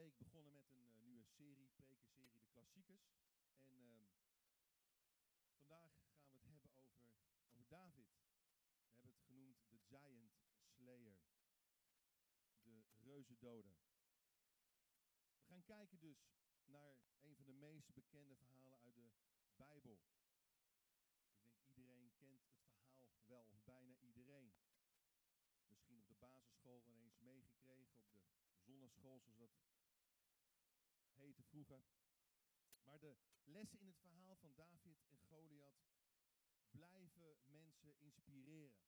week begonnen met een eh, nieuwe serie, prekenserie, de klassiekers. En ehm, vandaag gaan we het hebben over, over David. We hebben het genoemd de Giant Slayer. De reuzendoder. We gaan kijken dus naar een van de meest bekende verhalen uit de Bijbel. Ik denk iedereen kent het verhaal wel, bijna iedereen. Misschien op de basisschool ineens meegekregen, op de zonneschool zoals dat heette vroeger. Maar de lessen in het verhaal van David en Goliath blijven mensen inspireren.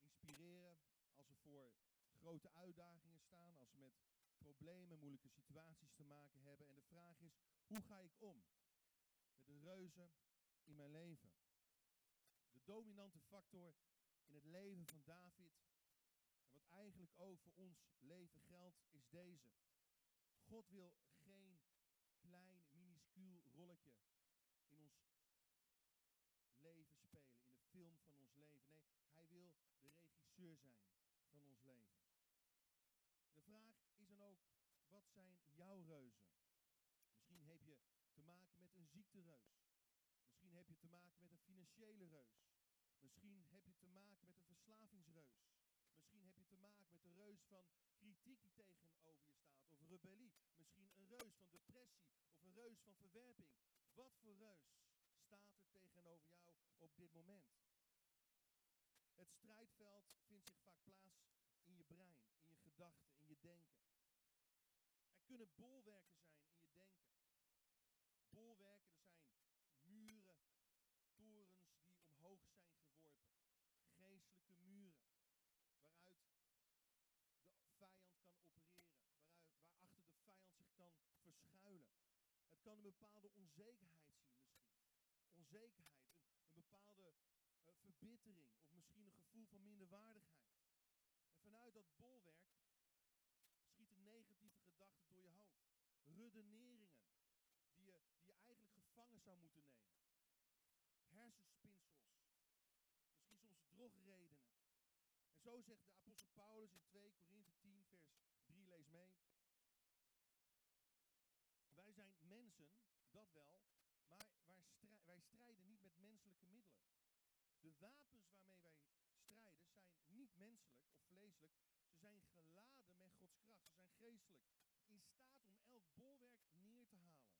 Inspireren als ze voor grote uitdagingen staan, als ze met problemen, moeilijke situaties te maken hebben. En de vraag is, hoe ga ik om met de reuzen in mijn leven? De dominante factor in het leven van David en wat eigenlijk ook voor ons leven geldt, is deze. God wil geen klein, minuscuul rolletje in ons leven spelen, in de film van ons leven. Nee, hij wil de regisseur zijn van ons leven. De vraag is dan ook, wat zijn jouw reuzen? Misschien heb je te maken met een ziektereus. Misschien heb je te maken met een financiële reus. Misschien heb je te maken met een verslavingsreus. Misschien heb je te maken met een reus van kritiek die tegenover je staat. Of rebellie. Misschien een reus van depressie. Of een reus van verwerping. Wat voor reus staat er tegenover jou op dit moment? Het strijdveld vindt zich vaak plaats in je brein, in je gedachten, in je denken. Er kunnen bolwerken zijn in je denken. Bolwerken, er zijn muren, torens die omhoog zijn geworpen. Geestelijke muren waaruit de vijand kan opereren, waaruit, waarachter de vijand zich verschuilen. Het kan een bepaalde onzekerheid zien misschien. Onzekerheid, een, bepaalde uh, verbittering of misschien een gevoel van minderwaardigheid. En vanuit dat bolwerk schieten negatieve gedachten door je hoofd. Redeneringen die je, die eigenlijk gevangen zou moeten nemen. Hersenspinsels. Misschien soms drogredenen. En zo zegt de apostel Paulus in 2 Korinthe 10 vers 3, lees mee. Wij zijn dat wel, maar wij strijden niet met menselijke middelen. De wapens waarmee wij strijden zijn niet menselijk of vleeselijk. Ze zijn geladen met Gods kracht. Ze zijn geestelijk. In staat om elk bolwerk neer te halen.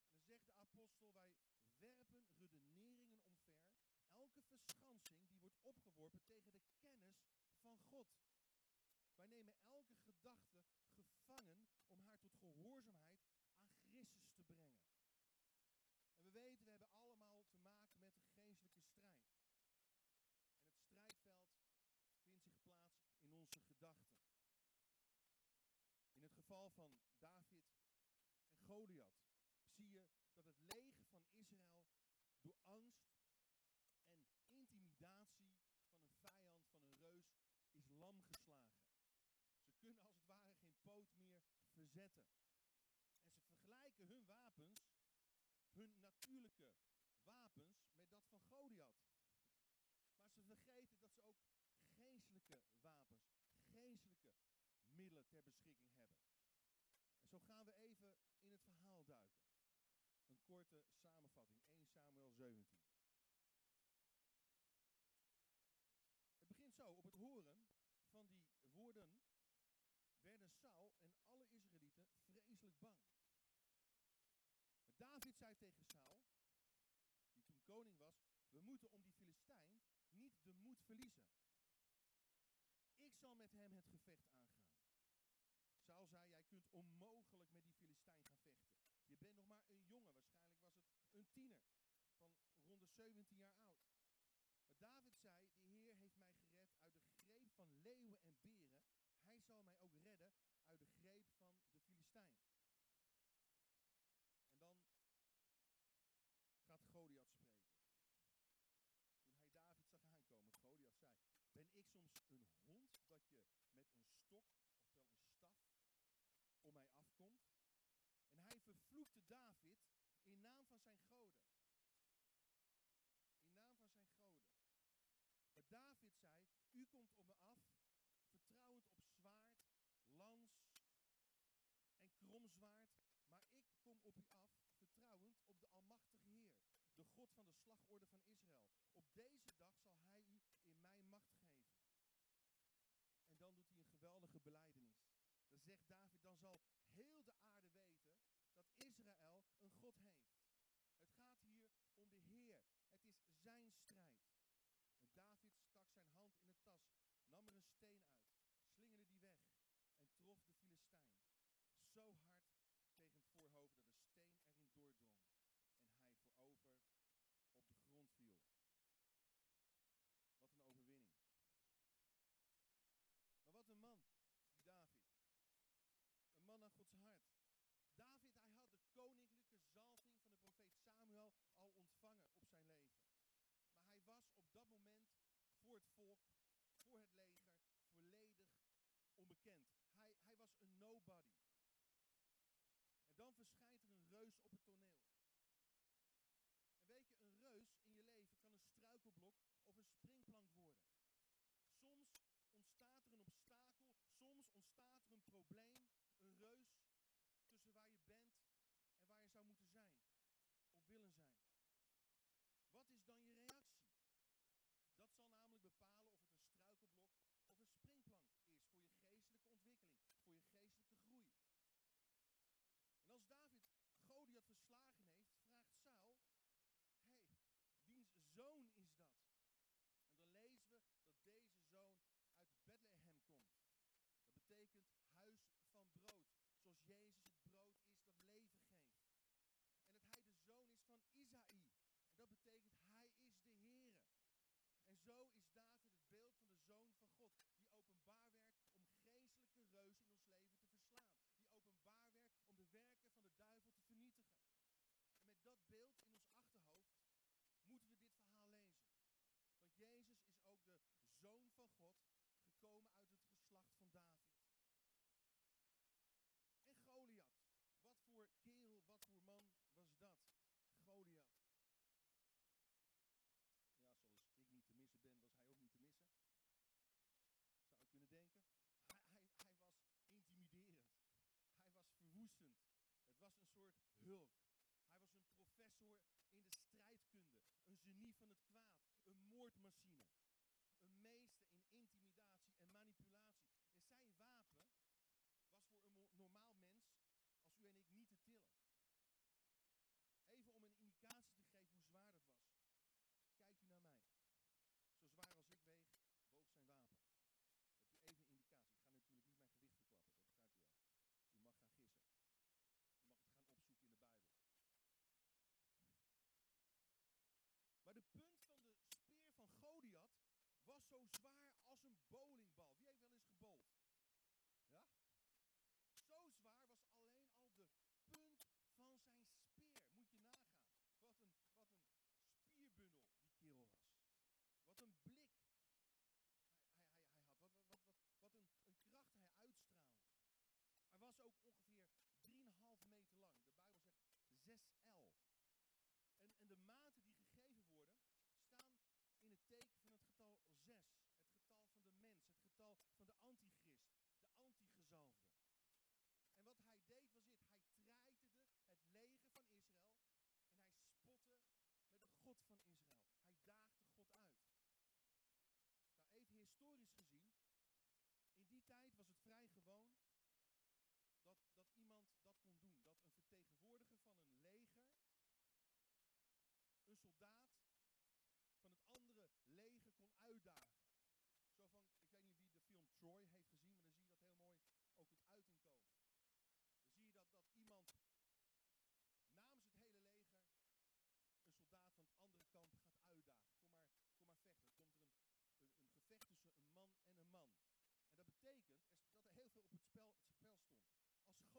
En dan zegt de apostel, wij werpen redeneringen omver. Elke verschansing die wordt opgeworpen tegen de kennis van God. Wij nemen elke gedachte gevangen om haar tot gehoorzaamheid aan Christus te brengen. En we weten, we hebben allemaal te maken met een geestelijke strijd. En het strijdveld vindt zich plaats in onze gedachten. Van David en Goliath zie je dat het leger van Israël door angst en intimidatie van een vijand, van een reus, is lam geslagen. Ze kunnen als het ware geen poot meer verzetten. En ze vergelijken hun wapens, hun natuurlijke wapens, met dat van Goliath. Maar ze vergeten dat ze ook geestelijke wapens, geestelijke middelen ter beschikking hebben. Zo gaan we even in het verhaal duiken. Een korte samenvatting, 1 Samuel 17. Het begint zo, op het horen van die woorden werden Saul en alle Israëlieten vreselijk bang. David zei tegen Saul, die toen koning was, we moeten om die Filistijn niet de moed verliezen. Ik zal met hem het gevecht aangaan. Saul zei, jij kunt onmogelijk met die Filistijn gaan vechten. Je bent nog maar een jongen, waarschijnlijk was het een tiener van rond de 17 jaar oud. Maar David zei, de Heer heeft mij gered uit de greep van leeuwen en beren. Hij zal mij ook redden uit de greep van de Filistijn. En dan gaat Goliath spreken. Toen hij David zag aankomen, Goliath zei, ben ik soms een hond dat je met een stok, en hij vervloekte David in naam van zijn goden. In naam van zijn goden. Maar David zei, u komt op me af, vertrouwend op zwaard, lans en kromzwaard. Maar ik kom op u af, vertrouwend op de Almachtige Heer, de God van de slagorde van Israël. Op deze dag zal hij u in mijn macht geven. En dan doet hij een geweldige beleidenis. Dan zegt David, dan zal heel de aarde weten dat Israël een God heeft. Het gaat hier om de Heer. Het is zijn strijd. En David stak zijn hand in de tas, nam er een steen uit, slingerde die weg en trof de Filistijn. Zo hard voor het volk, voor het leger, volledig onbekend. Hij, hij was een nobody. En dan verschijnt er een reus op het toneel. En weet je, een reus in je leven kan een struikelblok of een springplank worden. Soms ontstaat er een obstakel, soms ontstaat er een probleem, een reus tussen waar je bent en waar je zou moeten zijn of willen zijn. Wat is dan je beeld in ons achterhoofd moeten we dit verhaal lezen. Want Jezus is ook de zoon van God, gekomen uit het geslacht van David. van het kwaad, een moordmachine. bowling bal. Wie heeft wel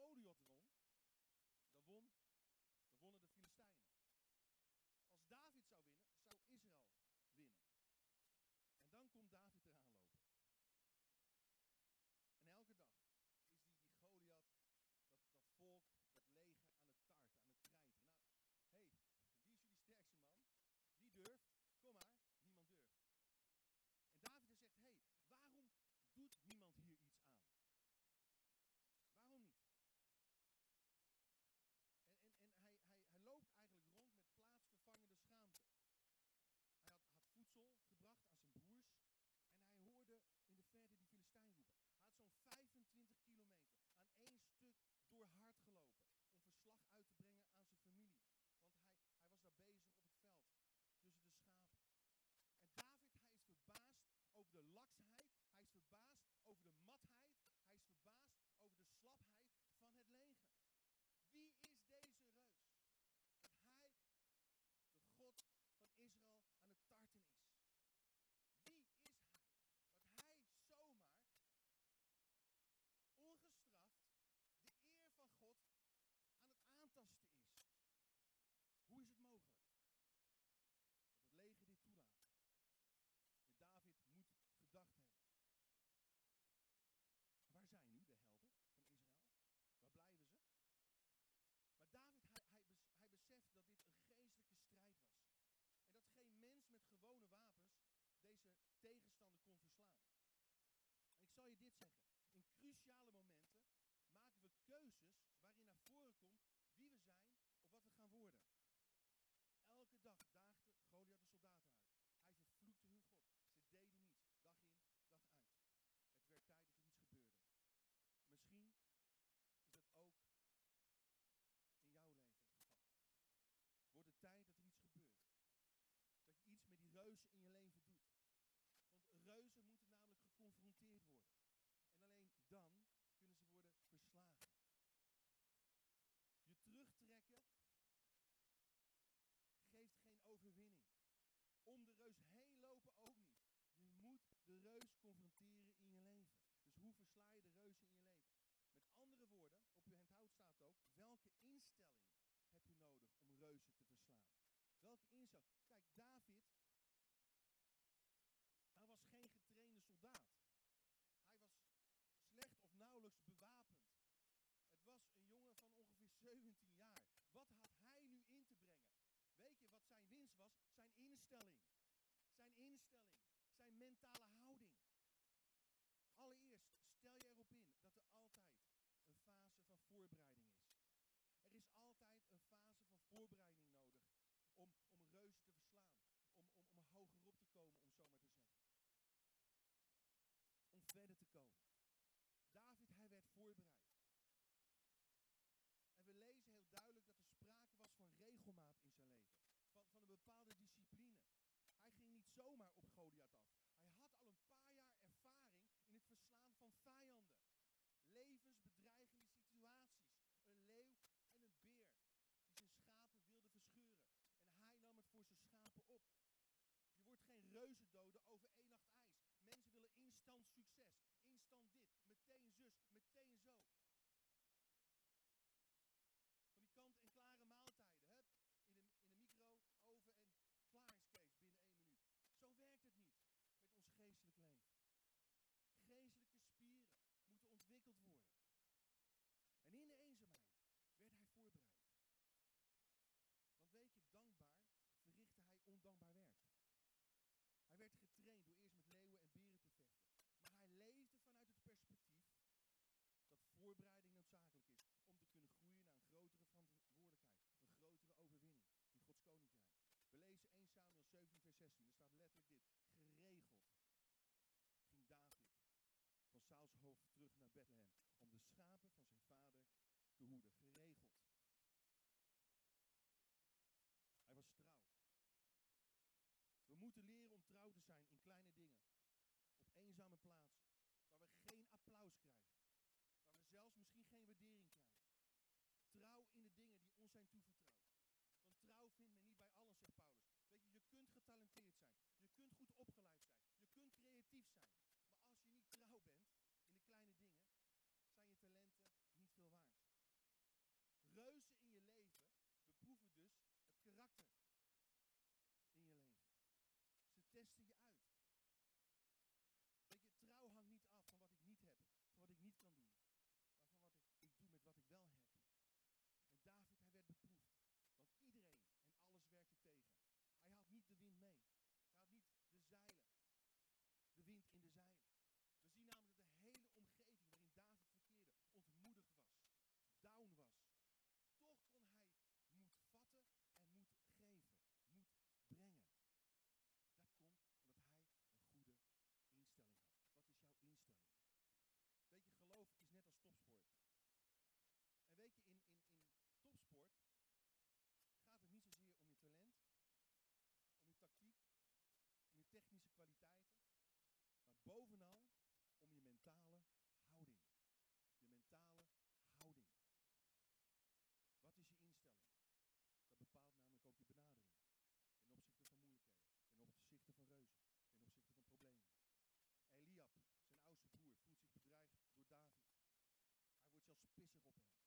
Odiot won. cruciale momenten maken we keuzes versla je de reuzen in je leven. Met andere woorden, op je handhoud staat ook, welke instelling heb je nodig om reuzen te verslaan? Welke instelling? Kijk, David, hij was geen getrainde soldaat. Hij was slecht of nauwelijks bewapend. Het was een jongen van ongeveer 17 jaar. Wat had hij nu in te brengen? Weet je wat zijn winst was? Zijn instelling. Zijn instelling. Zijn mentale voorbereiding nodig om, om reuzen te verslaan, om, om, om hoger op te komen, om zo maar te zeggen. Om verder te komen. David, hij werd voorbereid. En we lezen heel duidelijk dat er sprake was van regelmaat in zijn leven. Van, van een bepaalde discipline. Hij ging niet zomaar op zijn toevertrouwd. Want trouw vindt men niet bij alles, zegt Paulus. Weet je, je kunt getalenteerd zijn. européenne.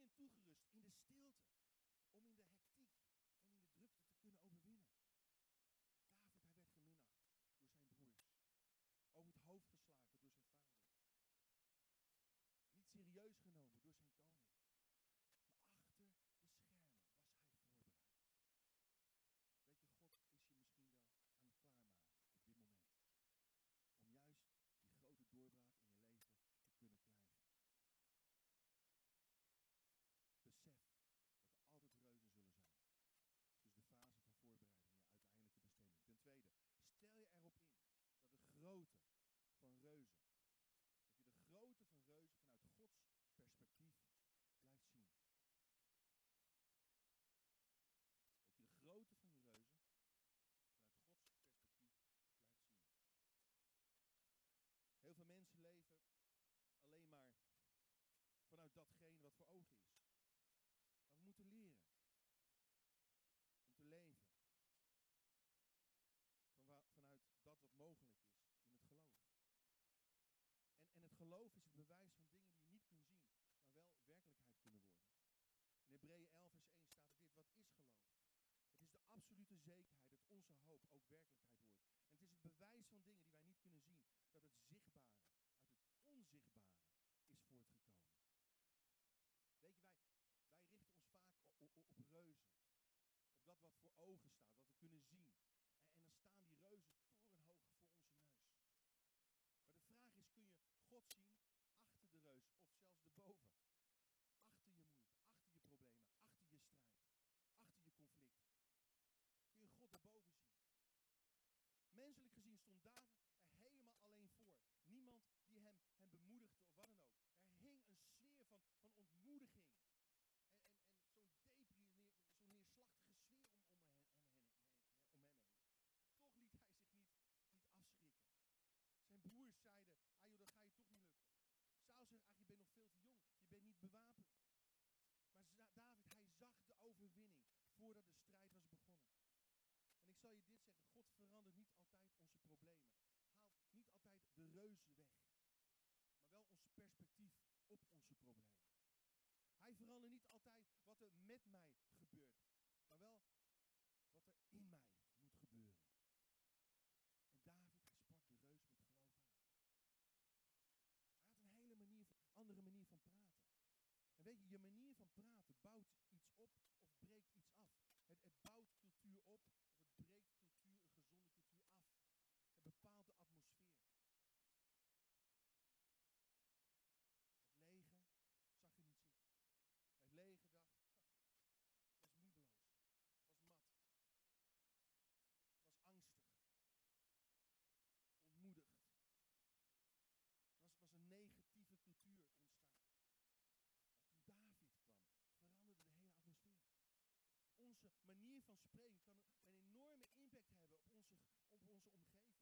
en toegerust in de stilte. datgene wat voor ogen is. Maar we moeten leren om te leven vanuit dat wat mogelijk is in het geloof. En, en het geloof is het bewijs van dingen die je niet kunt zien, maar wel werkelijkheid kunnen worden. In Hebreeën 11 vers 1 staat dit, wat is geloof? Het is de absolute zekerheid dat onze hoop ook werkelijkheid wordt. En het is het bewijs van dingen die wij niet kunnen zien, wat voor ogen staat, wat we kunnen zien. reuze weg. Maar wel ons perspectief op onze problemen. Hij verandert niet altijd wat er met mij gebeurt, maar wel van spreken kan een enorme impact hebben op onze, op onze omgeving.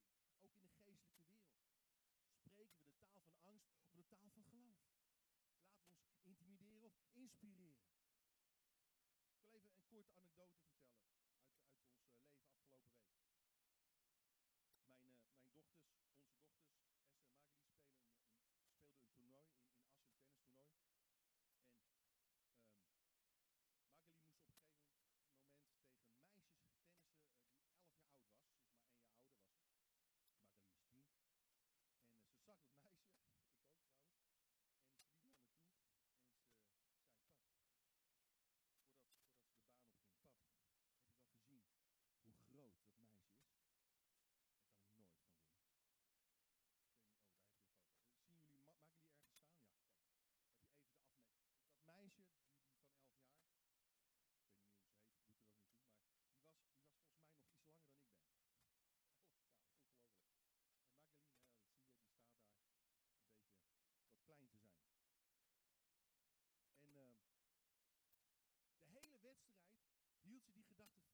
Ook in de geestelijke wereld. Spreken we de taal van angst of de taal van geloof? Laat ons intimideren of inspireren. Ik wil even een korte anekdote. hield je die gedachte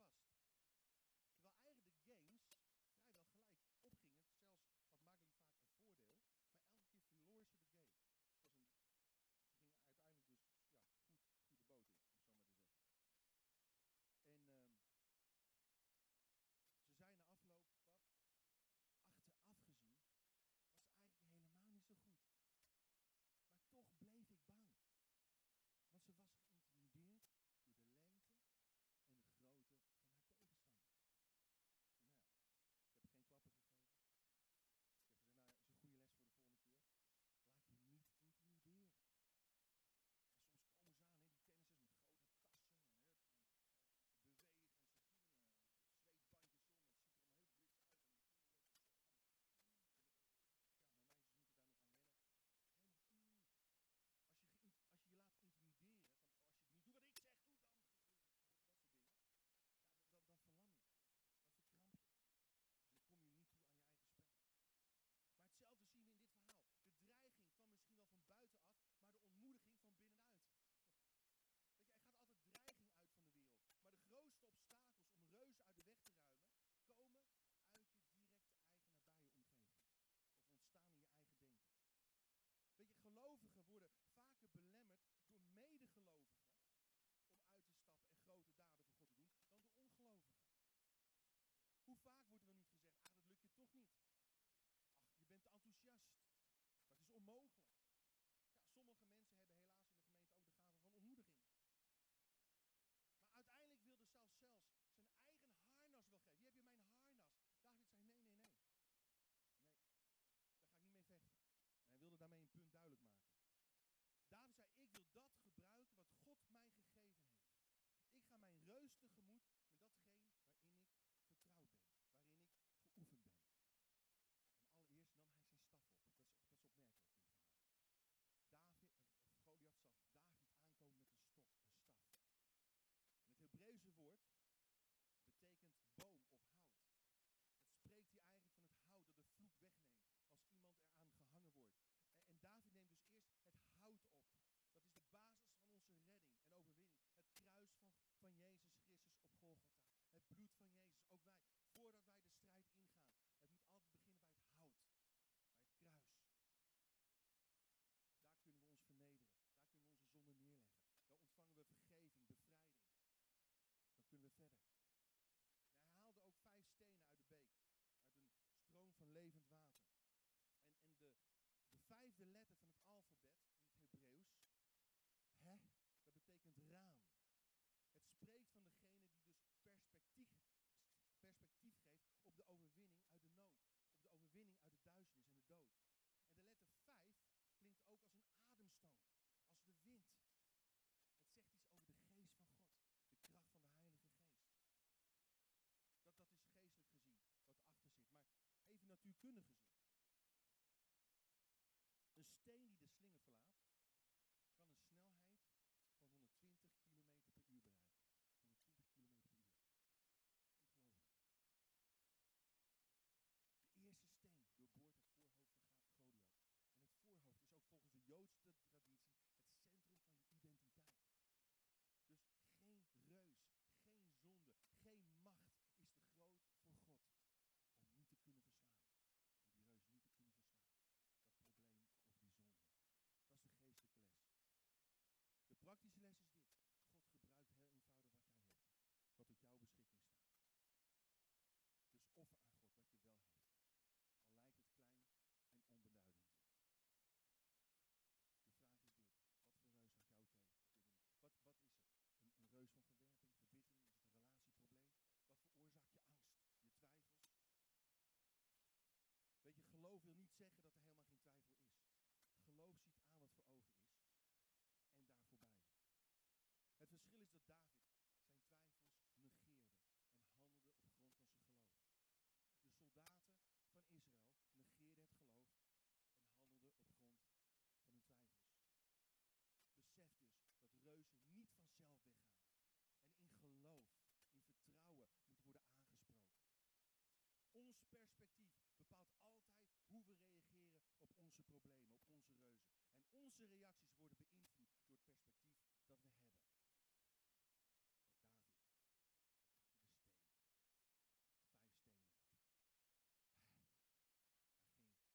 onze reacties worden beïnvloed door het perspectief dat we hebben. David, de vijf stenen.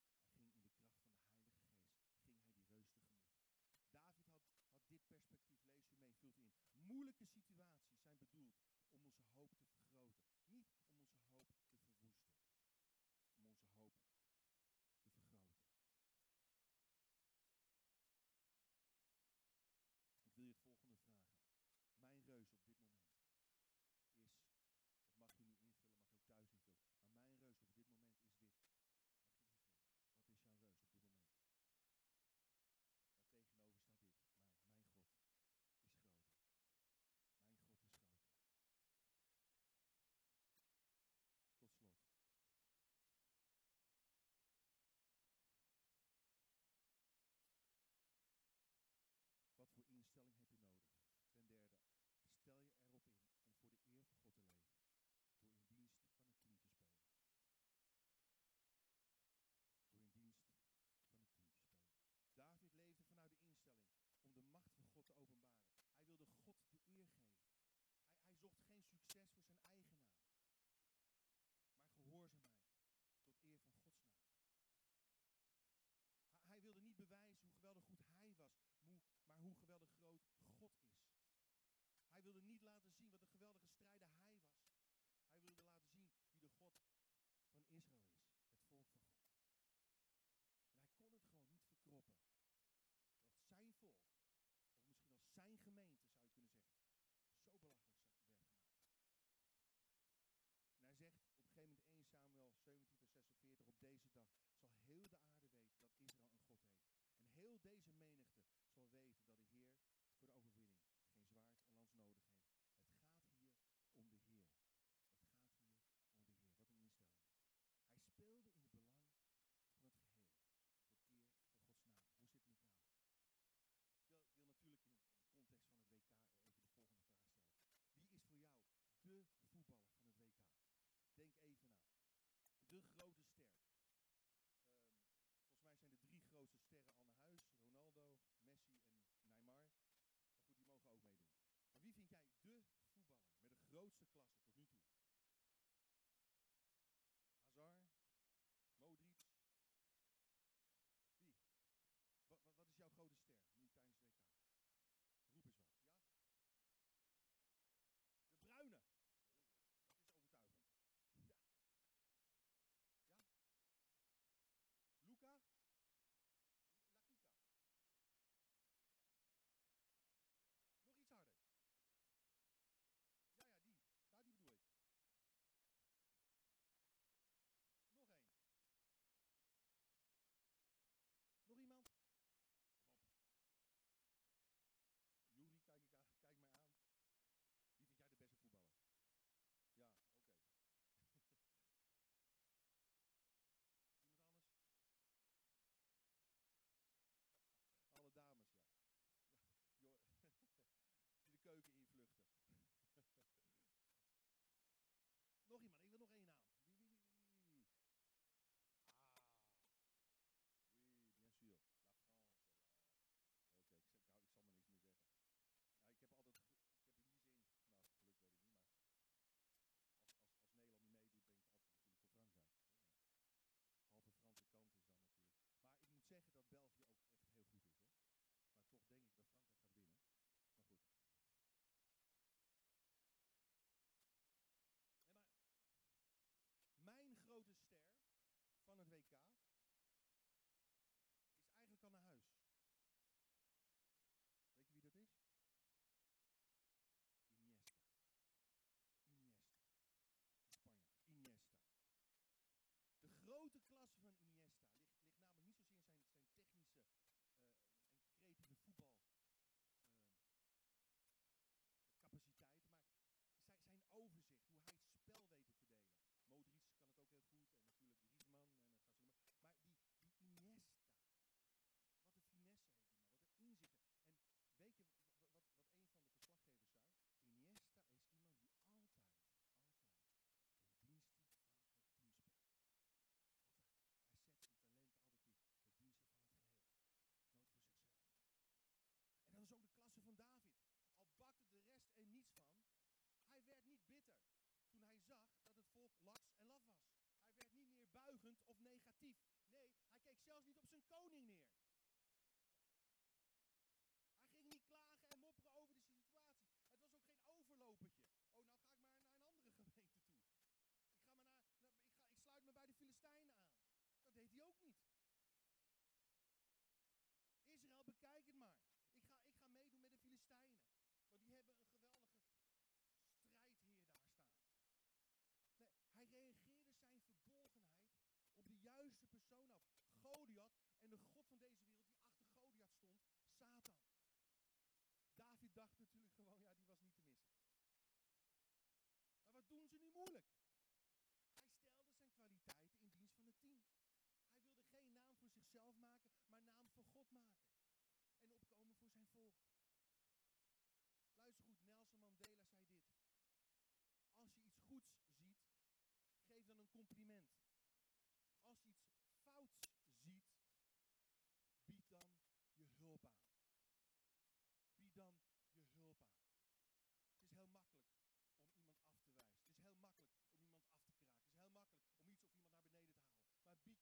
Hij ging, in de kracht van de Heilige Geest, ging hij die reus tegemoet. David had, had dit perspectief, lees u mee, vult in. Moeilijke situatie. neus op dit moment. deze dag zal heel de aarde weten dat Israël een God heeft. En heel deze Nee, hij keek zelfs niet op zijn koning neer. dacht natuurlijk gewoon, ja, die was niet te missen. Maar wat doen ze nu moeilijk? Hij stelde zijn kwaliteiten in dienst van het team. Hij wilde geen naam voor zichzelf maken, maar naam voor God maken. En opkomen voor zijn volk. Luister goed, Nelson Mandela zei dit. Als je iets goeds ziet, geef dan een compliment. Als je iets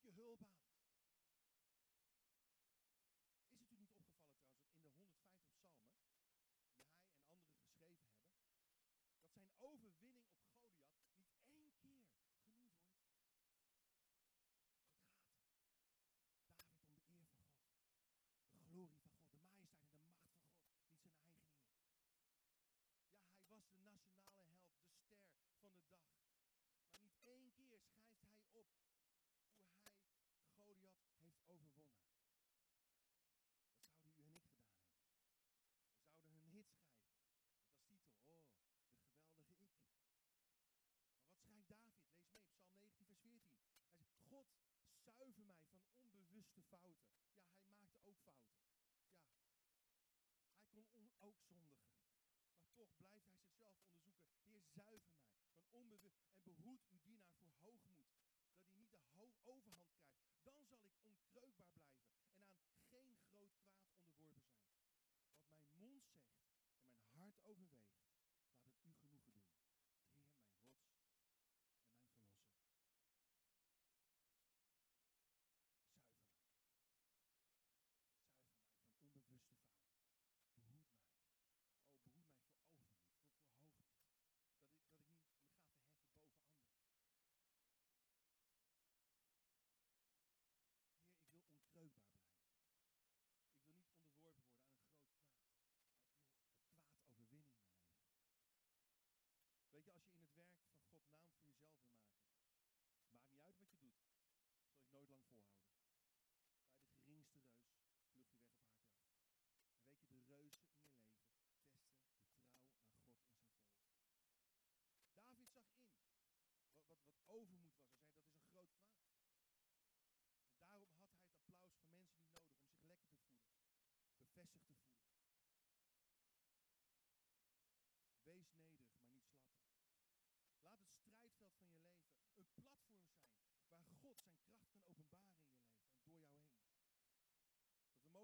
ikke hörbar. de fouten. Ja, hij maakte ook fouten. Ja, hij kon ook zondigen. Maar toch blijft hij zichzelf onderzoeken. Heer, zuiver mij. Van onbewust en behoed uw dienaar voor hoogmoed. Dat hij niet de overhand krijgt. Dan zal ik onkreukbaar blijven. En aan geen groot kwaad onderworpen zijn. Wat mijn mond zegt en mijn hart overweegt.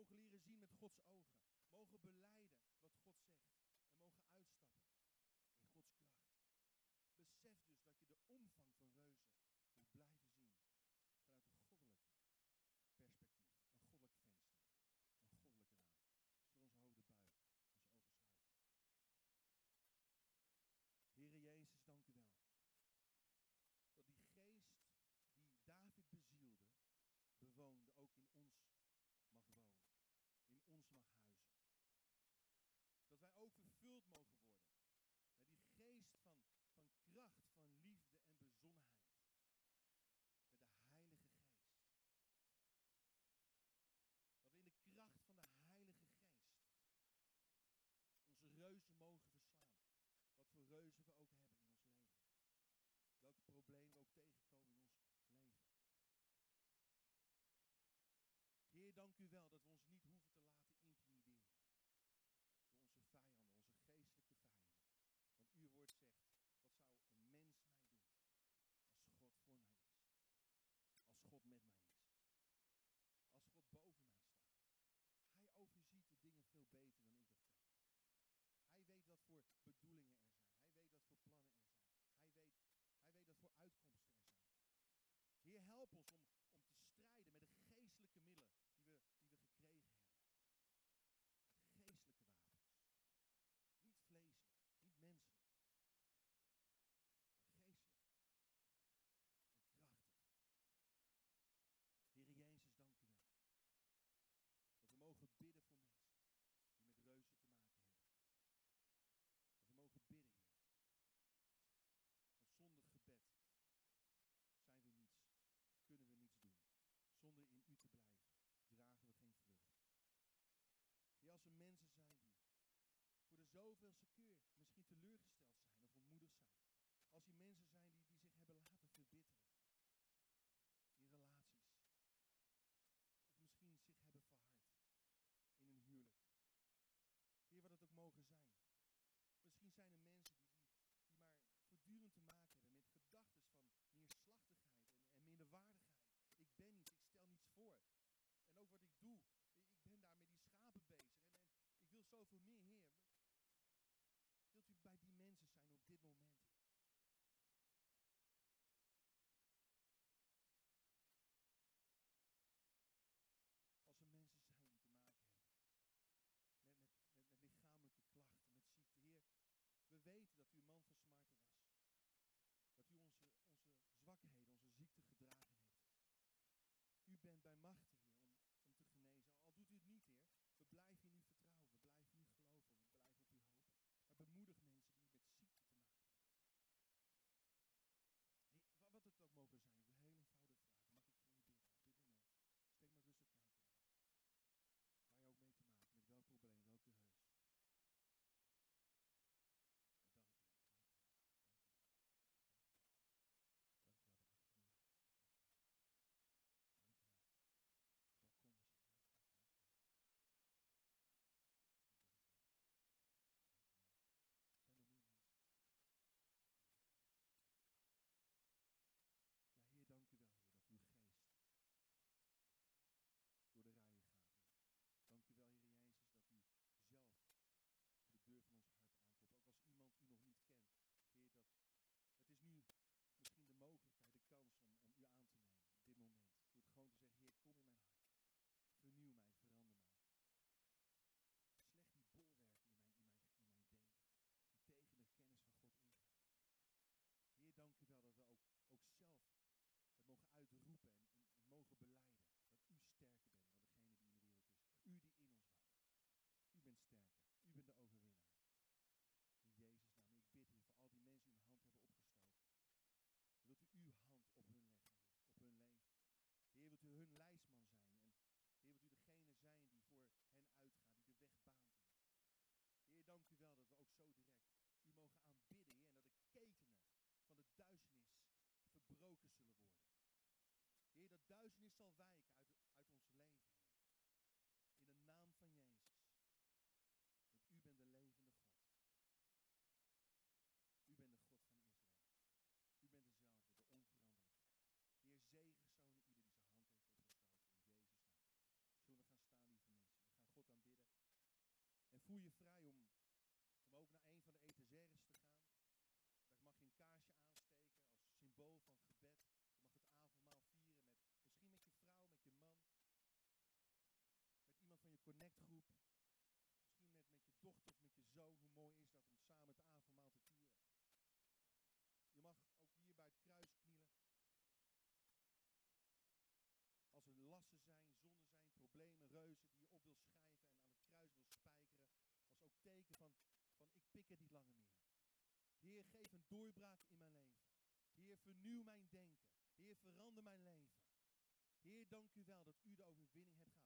mogen leren zien met Gods ogen. Mogen beleiden wat God zegt. mogen worden. Met die geest van, van kracht, van liefde en bezonnenheid. Met de Heilige Geest. Dat we in de kracht van de Heilige Geest onze reuzen mogen verslaan. Wat voor reuzen we ook hebben in ons leven. welke probleem we ook tegenkomen in ons leven. Heer, dank u wel dat we ons niet duizend is zal wijken niet langer meer. Heer, geef een doorbraak in mijn leven. Heer, vernieuw mijn denken. Heer, verander mijn leven. Heer, dank u wel dat u de overwinning hebt gehaald.